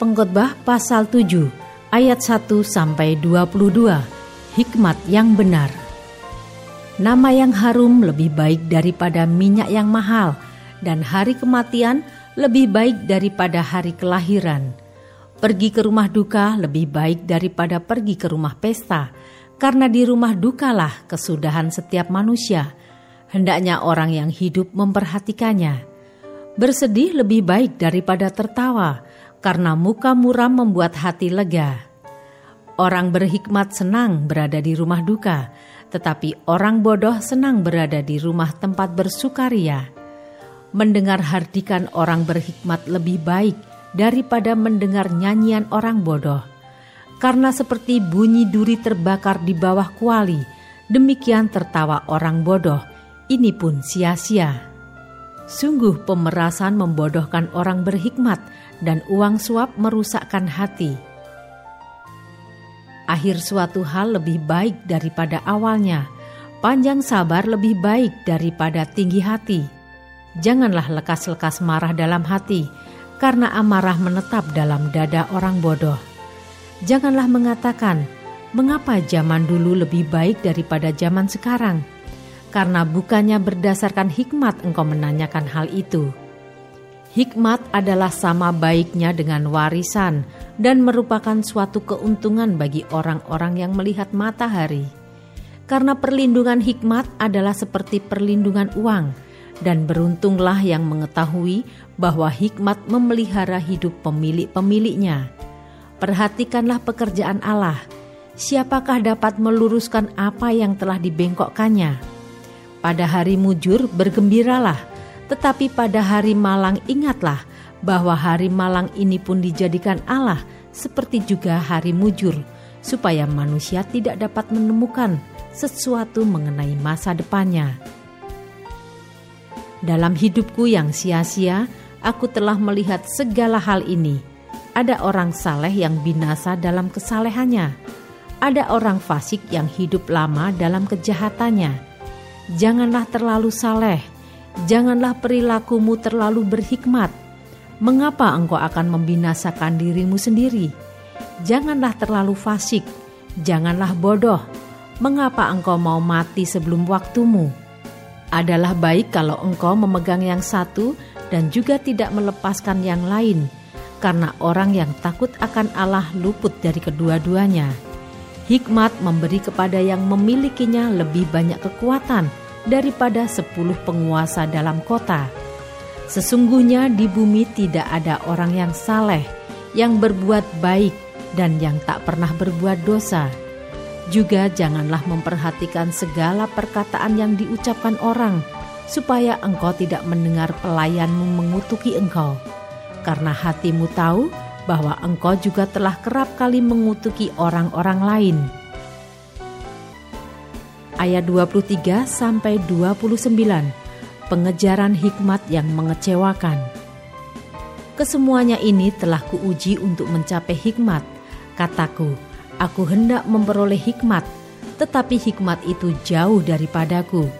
Pengkhotbah pasal 7 ayat 1 sampai 22. Hikmat yang benar. Nama yang harum lebih baik daripada minyak yang mahal dan hari kematian lebih baik daripada hari kelahiran. Pergi ke rumah duka lebih baik daripada pergi ke rumah pesta, karena di rumah dukalah kesudahan setiap manusia. Hendaknya orang yang hidup memperhatikannya. Bersedih lebih baik daripada tertawa, karena muka muram membuat hati lega. Orang berhikmat senang berada di rumah duka, tetapi orang bodoh senang berada di rumah tempat bersukaria. Mendengar hardikan orang berhikmat lebih baik daripada mendengar nyanyian orang bodoh. Karena seperti bunyi duri terbakar di bawah kuali, demikian tertawa orang bodoh, ini pun sia-sia. Sungguh pemerasan membodohkan orang berhikmat dan uang suap merusakkan hati. Akhir suatu hal lebih baik daripada awalnya. Panjang sabar lebih baik daripada tinggi hati. Janganlah lekas-lekas marah dalam hati, karena amarah menetap dalam dada orang bodoh. Janganlah mengatakan, "Mengapa zaman dulu lebih baik daripada zaman sekarang?" Karena bukannya berdasarkan hikmat engkau menanyakan hal itu. Hikmat adalah sama baiknya dengan warisan dan merupakan suatu keuntungan bagi orang-orang yang melihat matahari. Karena perlindungan hikmat adalah seperti perlindungan uang, dan beruntunglah yang mengetahui bahwa hikmat memelihara hidup pemilik-pemiliknya. Perhatikanlah pekerjaan Allah. Siapakah dapat meluruskan apa yang telah dibengkokkannya? Pada hari mujur bergembiralah, tetapi pada hari malang ingatlah bahwa hari malang ini pun dijadikan Allah seperti juga hari mujur, supaya manusia tidak dapat menemukan sesuatu mengenai masa depannya. Dalam hidupku yang sia-sia, aku telah melihat segala hal ini. Ada orang saleh yang binasa dalam kesalehannya. Ada orang fasik yang hidup lama dalam kejahatannya Janganlah terlalu saleh, janganlah perilakumu terlalu berhikmat. Mengapa engkau akan membinasakan dirimu sendiri? Janganlah terlalu fasik, janganlah bodoh. Mengapa engkau mau mati sebelum waktumu? Adalah baik kalau engkau memegang yang satu dan juga tidak melepaskan yang lain, karena orang yang takut akan Allah luput dari kedua-duanya. Hikmat memberi kepada yang memilikinya lebih banyak kekuatan daripada sepuluh penguasa dalam kota. Sesungguhnya di bumi tidak ada orang yang saleh, yang berbuat baik, dan yang tak pernah berbuat dosa. Juga janganlah memperhatikan segala perkataan yang diucapkan orang, supaya engkau tidak mendengar pelayanmu mengutuki engkau. Karena hatimu tahu bahwa engkau juga telah kerap kali mengutuki orang-orang lain. Ayat 23 sampai 29. Pengejaran hikmat yang mengecewakan. Kesemuanya ini telah kuuji untuk mencapai hikmat. Kataku, aku hendak memperoleh hikmat, tetapi hikmat itu jauh daripadaku.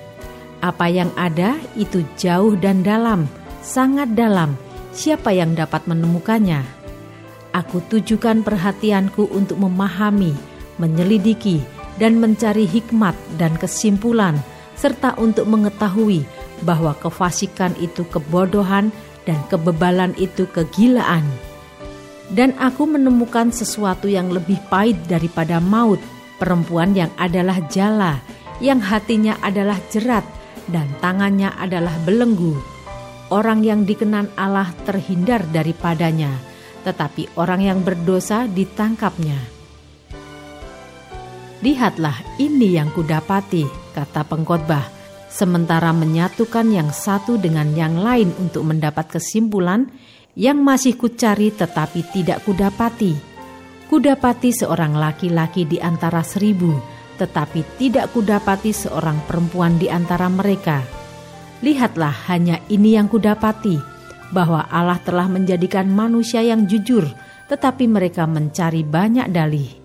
Apa yang ada itu jauh dan dalam, sangat dalam. Siapa yang dapat menemukannya? Aku tujukan perhatianku untuk memahami, menyelidiki, dan mencari hikmat dan kesimpulan, serta untuk mengetahui bahwa kefasikan itu kebodohan dan kebebalan itu kegilaan. Dan aku menemukan sesuatu yang lebih pahit daripada maut, perempuan yang adalah jala, yang hatinya adalah jerat, dan tangannya adalah belenggu. Orang yang dikenan Allah terhindar daripadanya tetapi orang yang berdosa ditangkapnya. Lihatlah ini yang kudapati, kata pengkhotbah, sementara menyatukan yang satu dengan yang lain untuk mendapat kesimpulan yang masih kucari tetapi tidak kudapati. Kudapati seorang laki-laki di antara seribu, tetapi tidak kudapati seorang perempuan di antara mereka. Lihatlah hanya ini yang kudapati, bahwa Allah telah menjadikan manusia yang jujur, tetapi mereka mencari banyak dalih.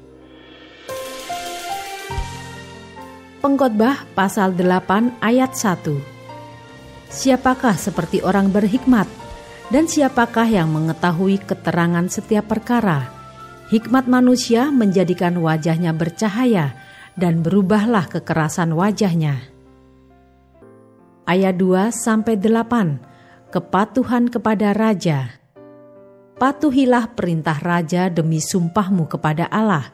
Pengkhotbah pasal 8 ayat 1 Siapakah seperti orang berhikmat? Dan siapakah yang mengetahui keterangan setiap perkara? Hikmat manusia menjadikan wajahnya bercahaya dan berubahlah kekerasan wajahnya. Ayat 2 sampai 8. Kepatuhan kepada raja. Patuhilah perintah raja demi sumpahmu kepada Allah.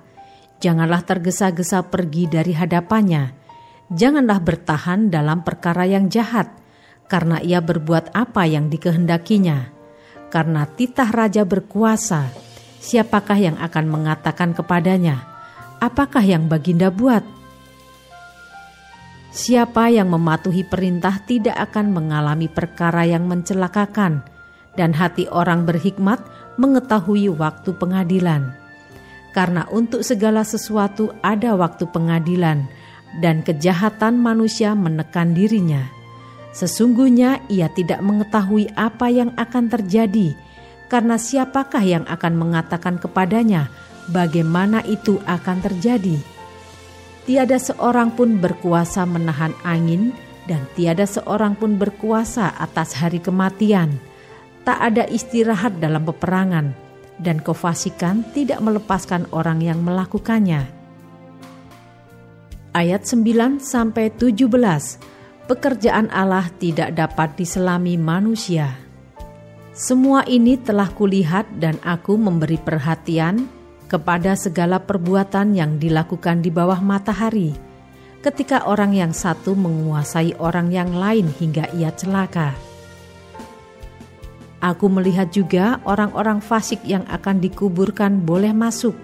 Janganlah tergesa-gesa pergi dari hadapannya. Janganlah bertahan dalam perkara yang jahat, karena ia berbuat apa yang dikehendakinya. Karena titah raja berkuasa, siapakah yang akan mengatakan kepadanya, "Apakah yang Baginda buat?" Siapa yang mematuhi perintah tidak akan mengalami perkara yang mencelakakan, dan hati orang berhikmat mengetahui waktu pengadilan. Karena untuk segala sesuatu ada waktu pengadilan, dan kejahatan manusia menekan dirinya. Sesungguhnya ia tidak mengetahui apa yang akan terjadi karena siapakah yang akan mengatakan kepadanya bagaimana itu akan terjadi? Tiada seorang pun berkuasa menahan angin, dan tiada seorang pun berkuasa atas hari kematian. Tak ada istirahat dalam peperangan, dan kefasikan tidak melepaskan orang yang melakukannya. Ayat 9 sampai 17. Pekerjaan Allah tidak dapat diselami manusia. Semua ini telah kulihat dan aku memberi perhatian kepada segala perbuatan yang dilakukan di bawah matahari. Ketika orang yang satu menguasai orang yang lain hingga ia celaka. Aku melihat juga orang-orang fasik yang akan dikuburkan boleh masuk,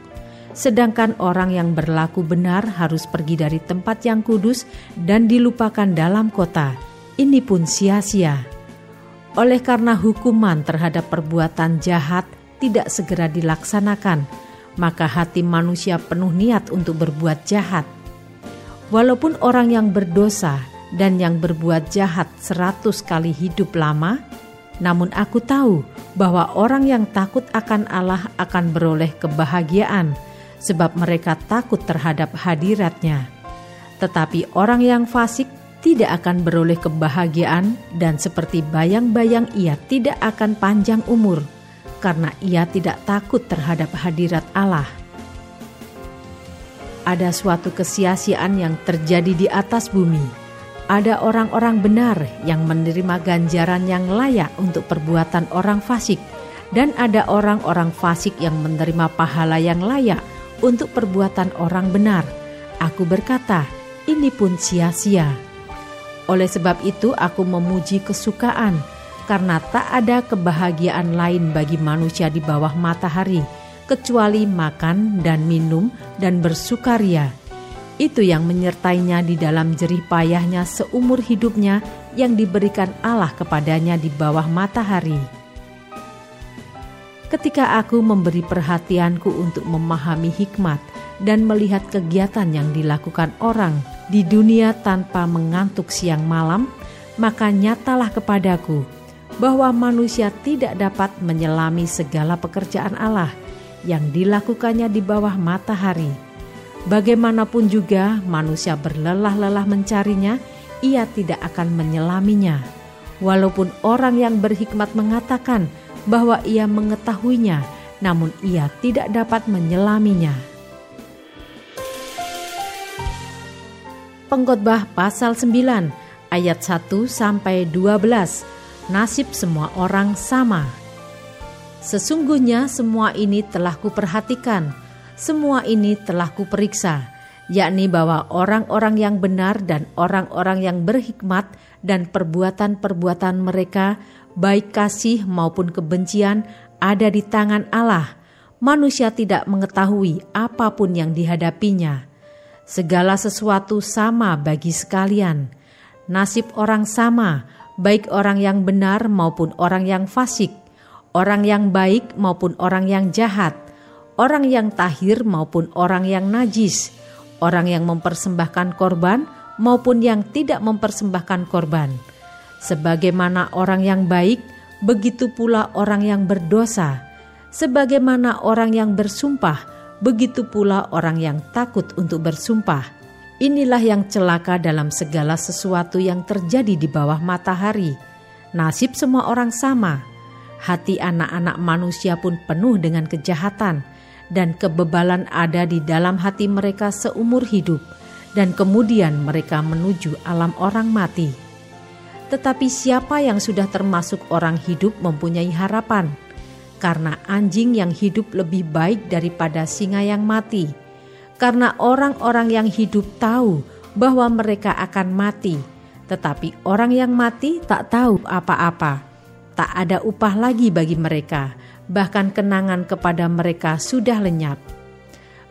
sedangkan orang yang berlaku benar harus pergi dari tempat yang kudus dan dilupakan dalam kota. Ini pun sia-sia. Oleh karena hukuman terhadap perbuatan jahat tidak segera dilaksanakan, maka hati manusia penuh niat untuk berbuat jahat. Walaupun orang yang berdosa dan yang berbuat jahat seratus kali hidup lama, namun aku tahu bahwa orang yang takut akan Allah akan beroleh kebahagiaan, sebab mereka takut terhadap hadiratnya. Tetapi orang yang fasik tidak akan beroleh kebahagiaan dan seperti bayang-bayang ia tidak akan panjang umur karena ia tidak takut terhadap hadirat Allah. Ada suatu kesia-siaan yang terjadi di atas bumi. Ada orang-orang benar yang menerima ganjaran yang layak untuk perbuatan orang fasik dan ada orang-orang fasik yang menerima pahala yang layak untuk perbuatan orang benar. Aku berkata, ini pun sia-sia. Oleh sebab itu, aku memuji kesukaan, karena tak ada kebahagiaan lain bagi manusia di bawah matahari kecuali makan dan minum dan bersukaria. Itu yang menyertainya di dalam jerih payahnya seumur hidupnya yang diberikan Allah kepadanya di bawah matahari. Ketika aku memberi perhatianku untuk memahami hikmat dan melihat kegiatan yang dilakukan orang, di dunia tanpa mengantuk siang malam, maka nyatalah kepadaku bahwa manusia tidak dapat menyelami segala pekerjaan Allah yang dilakukannya di bawah matahari. Bagaimanapun juga manusia berlelah-lelah mencarinya, ia tidak akan menyelaminya. Walaupun orang yang berhikmat mengatakan bahwa ia mengetahuinya, namun ia tidak dapat menyelaminya. Pengkhotbah pasal 9 ayat 1 sampai 12. Nasib semua orang sama. Sesungguhnya semua ini telah kuperhatikan, semua ini telah kuperiksa, yakni bahwa orang-orang yang benar dan orang-orang yang berhikmat dan perbuatan-perbuatan mereka, baik kasih maupun kebencian, ada di tangan Allah. Manusia tidak mengetahui apa pun yang dihadapinya segala sesuatu sama bagi sekalian. Nasib orang sama, baik orang yang benar maupun orang yang fasik, orang yang baik maupun orang yang jahat, orang yang tahir maupun orang yang najis, orang yang mempersembahkan korban maupun yang tidak mempersembahkan korban. Sebagaimana orang yang baik, begitu pula orang yang berdosa. Sebagaimana orang yang bersumpah, begitu pula orang yang takut untuk bersumpah. Inilah yang celaka dalam segala sesuatu yang terjadi di bawah matahari. Nasib semua orang sama. Hati anak-anak manusia pun penuh dengan kejahatan, dan kebebalan ada di dalam hati mereka seumur hidup, dan kemudian mereka menuju alam orang mati. Tetapi siapa yang sudah termasuk orang hidup mempunyai harapan, karena anjing yang hidup lebih baik daripada singa yang mati. Karena orang-orang yang hidup tahu bahwa mereka akan mati, tetapi orang yang mati tak tahu apa-apa. Tak ada upah lagi bagi mereka, bahkan kenangan kepada mereka sudah lenyap.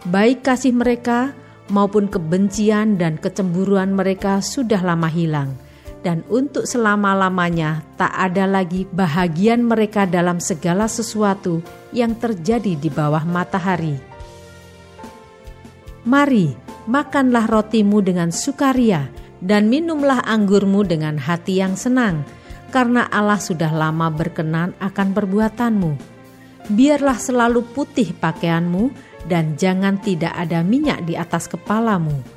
Baik kasih mereka maupun kebencian dan kecemburuan mereka sudah lama hilang, dan untuk selama-lamanya tak ada lagi bahagian mereka dalam segala sesuatu yang terjadi di bawah matahari. Mari, makanlah rotimu dengan sukaria, dan minumlah anggurmu dengan hati yang senang, karena Allah sudah lama berkenan akan perbuatanmu. Biarlah selalu putih pakaianmu, dan jangan tidak ada minyak di atas kepalamu.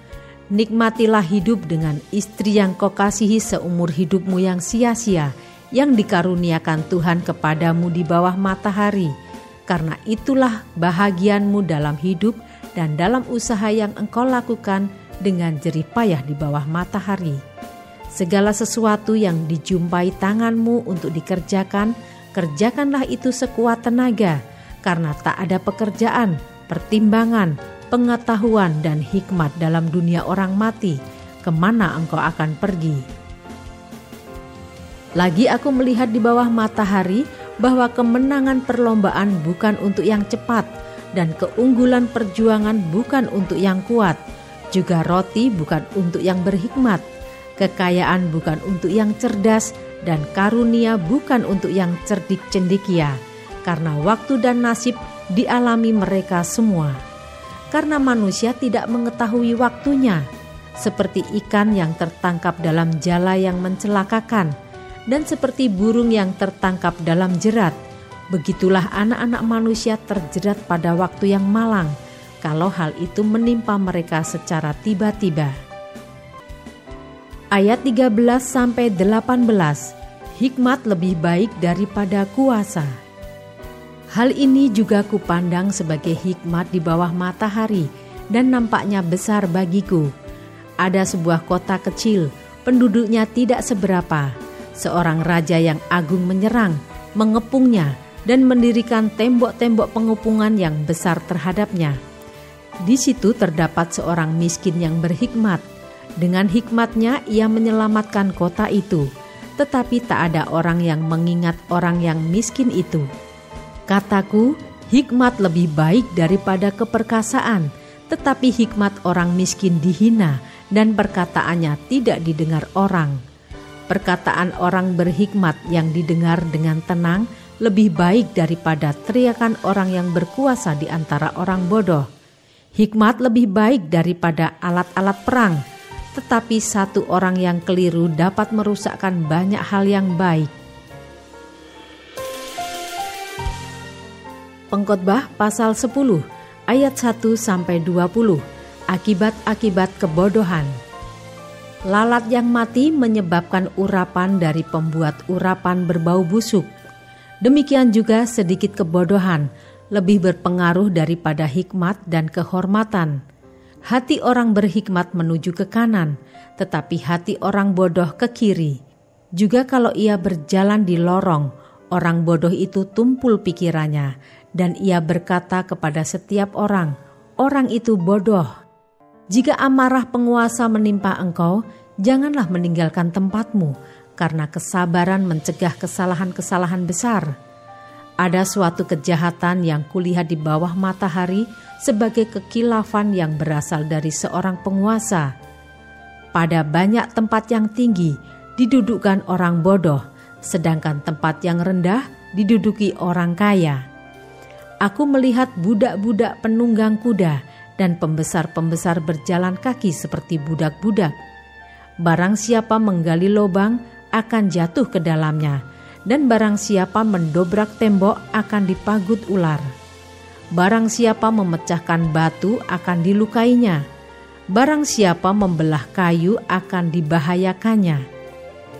Nikmatilah hidup dengan istri yang kau kasihi seumur hidupmu yang sia-sia, yang dikaruniakan Tuhan kepadamu di bawah matahari, karena itulah bahagianmu dalam hidup dan dalam usaha yang engkau lakukan dengan jerih payah di bawah matahari. Segala sesuatu yang dijumpai tanganmu untuk dikerjakan, kerjakanlah itu sekuat tenaga, karena tak ada pekerjaan, pertimbangan, pengetahuan, dan hikmat dalam dunia orang mati, ke mana engkau akan pergi. Lagi aku melihat di bawah matahari bahwa kemenangan perlombaan bukan untuk yang cepat, dan keunggulan perjuangan bukan untuk yang kuat, juga roti bukan untuk yang berhikmat, kekayaan bukan untuk yang cerdas, dan karunia bukan untuk yang cerdik cendikia, karena waktu dan nasib dialami mereka semua. Karena manusia tidak mengetahui waktunya, seperti ikan yang tertangkap dalam jala yang mencelakakan, dan seperti burung yang tertangkap dalam jerat Begitulah anak-anak manusia terjerat pada waktu yang malang, kalau hal itu menimpa mereka secara tiba-tiba. Ayat 13 sampai 18. Hikmat lebih baik daripada kuasa. Hal ini juga kupandang sebagai hikmat di bawah matahari dan nampaknya besar bagiku. Ada sebuah kota kecil, penduduknya tidak seberapa. Seorang raja yang agung menyerang, mengepungnya, dan mendirikan tembok-tembok pengupungan yang besar terhadapnya. Di situ terdapat seorang miskin yang berhikmat. Dengan hikmatnya ia menyelamatkan kota itu, tetapi tak ada orang yang mengingat orang yang miskin itu. Kataku, hikmat lebih baik daripada keperkasaan, tetapi hikmat orang miskin dihina dan perkataannya tidak didengar orang. Perkataan orang berhikmat yang didengar dengan tenang lebih baik daripada teriakan orang yang berkuasa di antara orang bodoh. Hikmat lebih baik daripada alat-alat perang, tetapi satu orang yang keliru dapat merusakkan banyak hal yang baik. Pengkhotbah pasal 10 ayat 1 sampai 20. Akibat-akibat kebodohan. Lalat yang mati menyebabkan urapan dari pembuat urapan berbau busuk Demikian juga sedikit kebodohan lebih berpengaruh daripada hikmat dan kehormatan. Hati orang berhikmat menuju ke kanan, tetapi hati orang bodoh ke kiri. Juga kalau ia berjalan di lorong, orang bodoh itu tumpul pikirannya, dan ia berkata kepada setiap orang, "Orang itu bodoh." Jika amarah penguasa menimpa engkau, janganlah meninggalkan tempatmu karena kesabaran mencegah kesalahan-kesalahan besar. Ada suatu kejahatan yang kulihat di bawah matahari sebagai kekilafan yang berasal dari seorang penguasa. pada banyak tempat yang tinggi didudukkan orang bodoh, sedangkan tempat yang rendah diduduki orang kaya. Aku melihat budak-budak penunggang kuda dan pembesar-pembesar berjalan kaki seperti budak-budak. Barang siapa menggali lubang akan jatuh ke dalamnya, dan barang siapa mendobrak tembok akan dipagut ular. Barang siapa memecahkan batu akan dilukainya. Barang siapa membelah kayu akan dibahayakannya.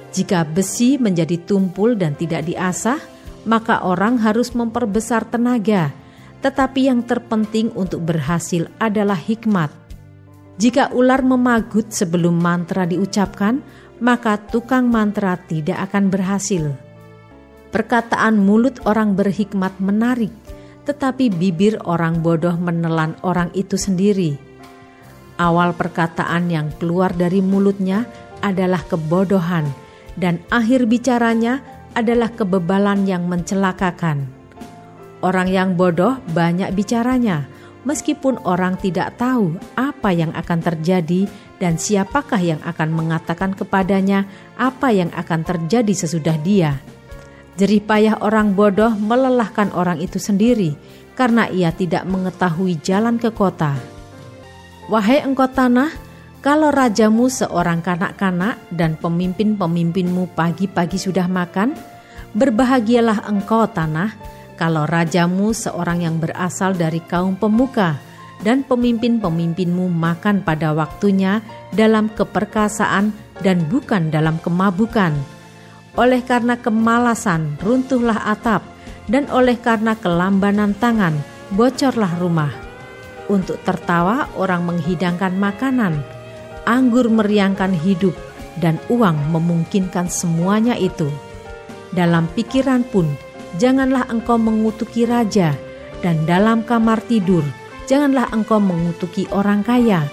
Jika besi menjadi tumpul dan tidak diasah, maka orang harus memperbesar tenaga, tetapi yang terpenting untuk berhasil adalah hikmat. Jika ular memagut sebelum mantra diucapkan, maka tukang mantra tidak akan berhasil. Perkataan mulut orang berhikmat menarik, tetapi bibir orang bodoh menelan orang itu sendiri. Awal perkataan yang keluar dari mulutnya adalah kebodohan, dan akhir bicaranya adalah kebebalan yang mencelakakan. Orang yang bodoh banyak bicaranya, meskipun orang tidak tahu apa yang akan terjadi dan siapakah yang akan mengatakan kepadanya apa yang akan terjadi sesudah dia. Jerih payah orang bodoh melelahkan orang itu sendiri karena ia tidak mengetahui jalan ke kota. Wahai engkau tanah, kalau rajamu seorang kanak-kanak dan pemimpin-pemimpinmu pagi-pagi sudah makan, berbahagialah engkau tanah kalau rajamu seorang yang berasal dari kaum pemuka dan pemimpin-pemimpinmu makan pada waktunya dalam keperkasaan dan bukan dalam kemabukan. Oleh karena kemalasan runtuhlah atap dan oleh karena kelambanan tangan bocorlah rumah. Untuk tertawa orang menghidangkan makanan, anggur meriangkan hidup, dan uang memungkinkan semuanya itu. Dalam pikiran pun, janganlah engkau mengutuki raja, dan dalam kamar tidur, janganlah engkau mengutuki orang kaya,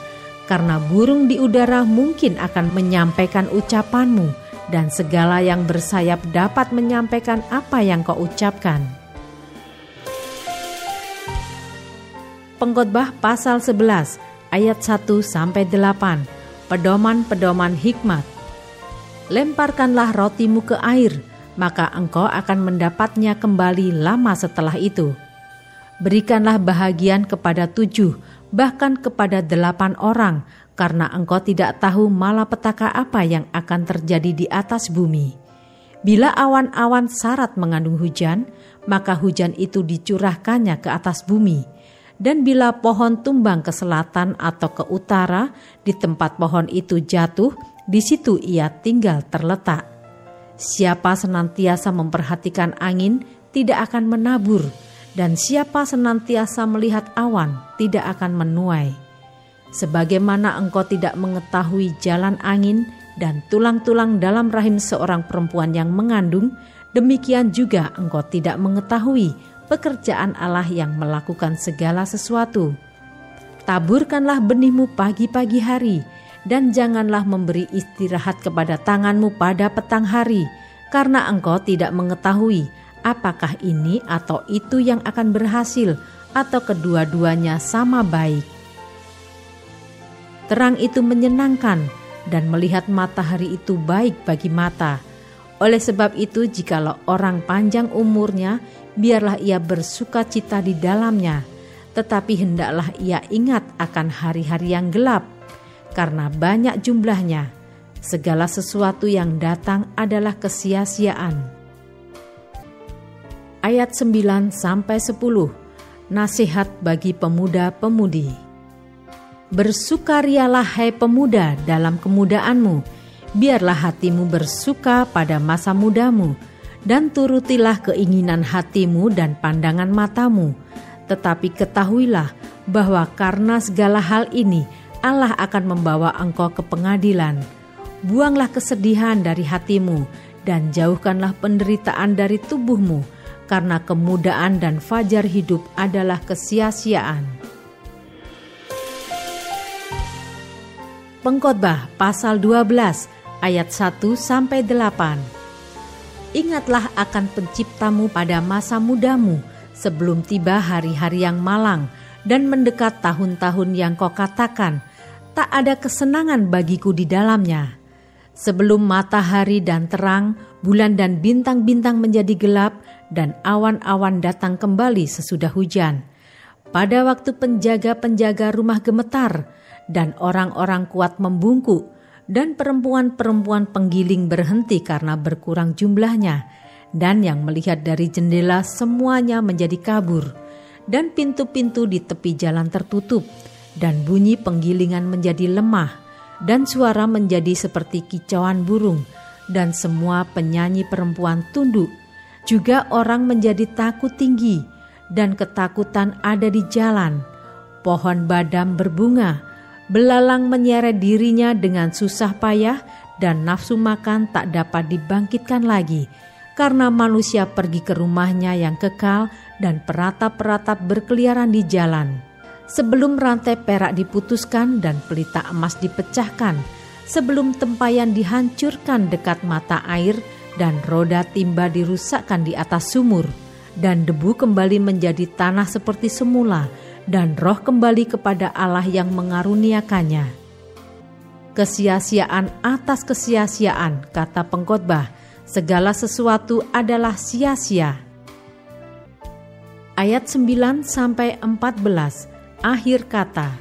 karena burung di udara mungkin akan menyampaikan ucapanmu, dan segala yang bersayap dapat menyampaikan apa yang kau ucapkan. Pengkhotbah pasal 11 ayat 1 sampai 8 pedoman-pedoman hikmat. Lemparkanlah rotimu ke air, maka engkau akan mendapatnya kembali lama setelah itu. Berikanlah bahagian kepada tujuh, bahkan kepada delapan orang, karena engkau tidak tahu malapetaka apa yang akan terjadi di atas bumi. Bila awan-awan syarat mengandung hujan, maka hujan itu dicurahkannya ke atas bumi dan bila pohon tumbang ke selatan atau ke utara, di tempat pohon itu jatuh, di situ ia tinggal terletak. Siapa senantiasa memperhatikan angin tidak akan menabur, dan siapa senantiasa melihat awan tidak akan menuai. Sebagaimana engkau tidak mengetahui jalan angin dan tulang-tulang dalam rahim seorang perempuan yang mengandung, demikian juga engkau tidak mengetahui pekerjaan Allah yang melakukan segala sesuatu. Taburkanlah benihmu pagi-pagi hari, dan janganlah memberi istirahat kepada tanganmu pada petang hari, karena engkau tidak mengetahui apakah ini atau itu yang akan berhasil, atau kedua-duanya sama baik. Terang itu menyenangkan, dan melihat matahari itu baik bagi mata. Oleh sebab itu, jikalau orang panjang umurnya, biarlah ia bersuka cita di dalamnya, tetapi hendaklah ia ingat akan hari-hari yang gelap, karena banyak jumlahnya. Segala sesuatu yang datang adalah kesia-siaan. Ayat 9 sampai 10. Nasihat bagi pemuda-pemudi. Bersukarialah hai pemuda dalam kemudaanmu, biarlah hatimu bersuka pada masa mudamu dan turutilah keinginan hatimu dan pandangan matamu. Tetapi ketahuilah bahwa karena segala hal ini Allah akan membawa engkau ke pengadilan. Buanglah kesedihan dari hatimu dan jauhkanlah penderitaan dari tubuhmu, karena kemudaan dan fajar hidup adalah kesia-siaan. Pengkhotbah pasal 12 ayat 1 sampai 8 ingatlah akan penciptamu pada masa mudamu, sebelum tiba hari-hari yang malang dan mendekat tahun-tahun yang kau katakan, tak ada kesenangan bagiku di dalamnya. Sebelum matahari dan terang, bulan dan bintang-bintang menjadi gelap, dan awan-awan datang kembali sesudah hujan. Pada waktu penjaga-penjaga rumah gemetar, dan orang-orang kuat membungkuk, dan perempuan-perempuan penggiling berhenti karena berkurang jumlahnya, dan yang melihat dari jendela semuanya menjadi kabur, dan pintu-pintu di tepi jalan tertutup, dan bunyi penggilingan menjadi lemah. Dan suara menjadi seperti kicauan burung, dan semua penyanyi perempuan tunduk. Juga orang menjadi takut tinggi, dan ketakutan ada di jalan. Pohon badam berbunga, belalang menyeret dirinya dengan susah payah, dan nafsu makan tak dapat dibangkitkan lagi, karena manusia pergi ke rumahnya yang kekal, dan peratap-peratap berkeliaran di jalan. Sebelum rantai perak diputuskan dan pelita emas dipecahkan, sebelum tempayan dihancurkan dekat mata air dan roda timba dirusakkan di atas sumur, dan debu kembali menjadi tanah seperti semula, dan roh kembali kepada Allah yang mengaruniakannya. Kesia-siaan atas kesia-siaan, kata pengkhotbah, segala sesuatu adalah sia-sia. Ayat 9 sampai 14 akhir kata.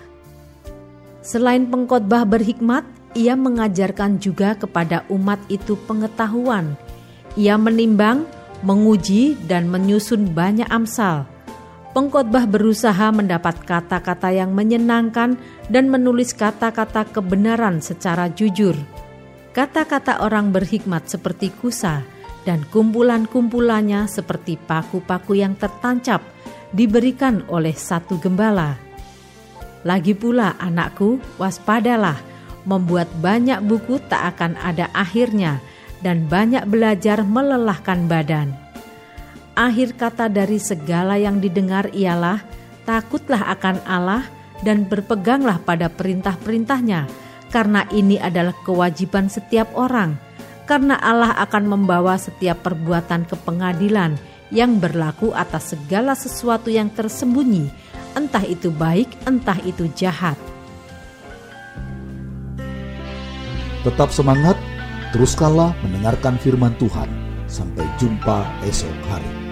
Selain pengkhotbah berhikmat, ia mengajarkan juga kepada umat itu pengetahuan. Ia menimbang, menguji, dan menyusun banyak amsal. Pengkhotbah berusaha mendapat kata-kata yang menyenangkan dan menulis kata-kata kebenaran secara jujur. Kata-kata orang berhikmat seperti kusa dan kumpulan-kumpulannya seperti paku-paku yang tertancap diberikan oleh satu gembala. Lagi pula anakku, waspadalah, membuat banyak buku tak akan ada akhirnya dan banyak belajar melelahkan badan. Akhir kata dari segala yang didengar ialah takutlah akan Allah dan berpeganglah pada perintah-perintahnya, karena ini adalah kewajiban setiap orang, karena Allah akan membawa setiap perbuatan ke pengadilan yang berlaku atas segala sesuatu yang tersembunyi, entah itu baik, entah itu jahat. Tetap semangat, teruskanlah mendengarkan firman Tuhan. Sampai jumpa esok hari.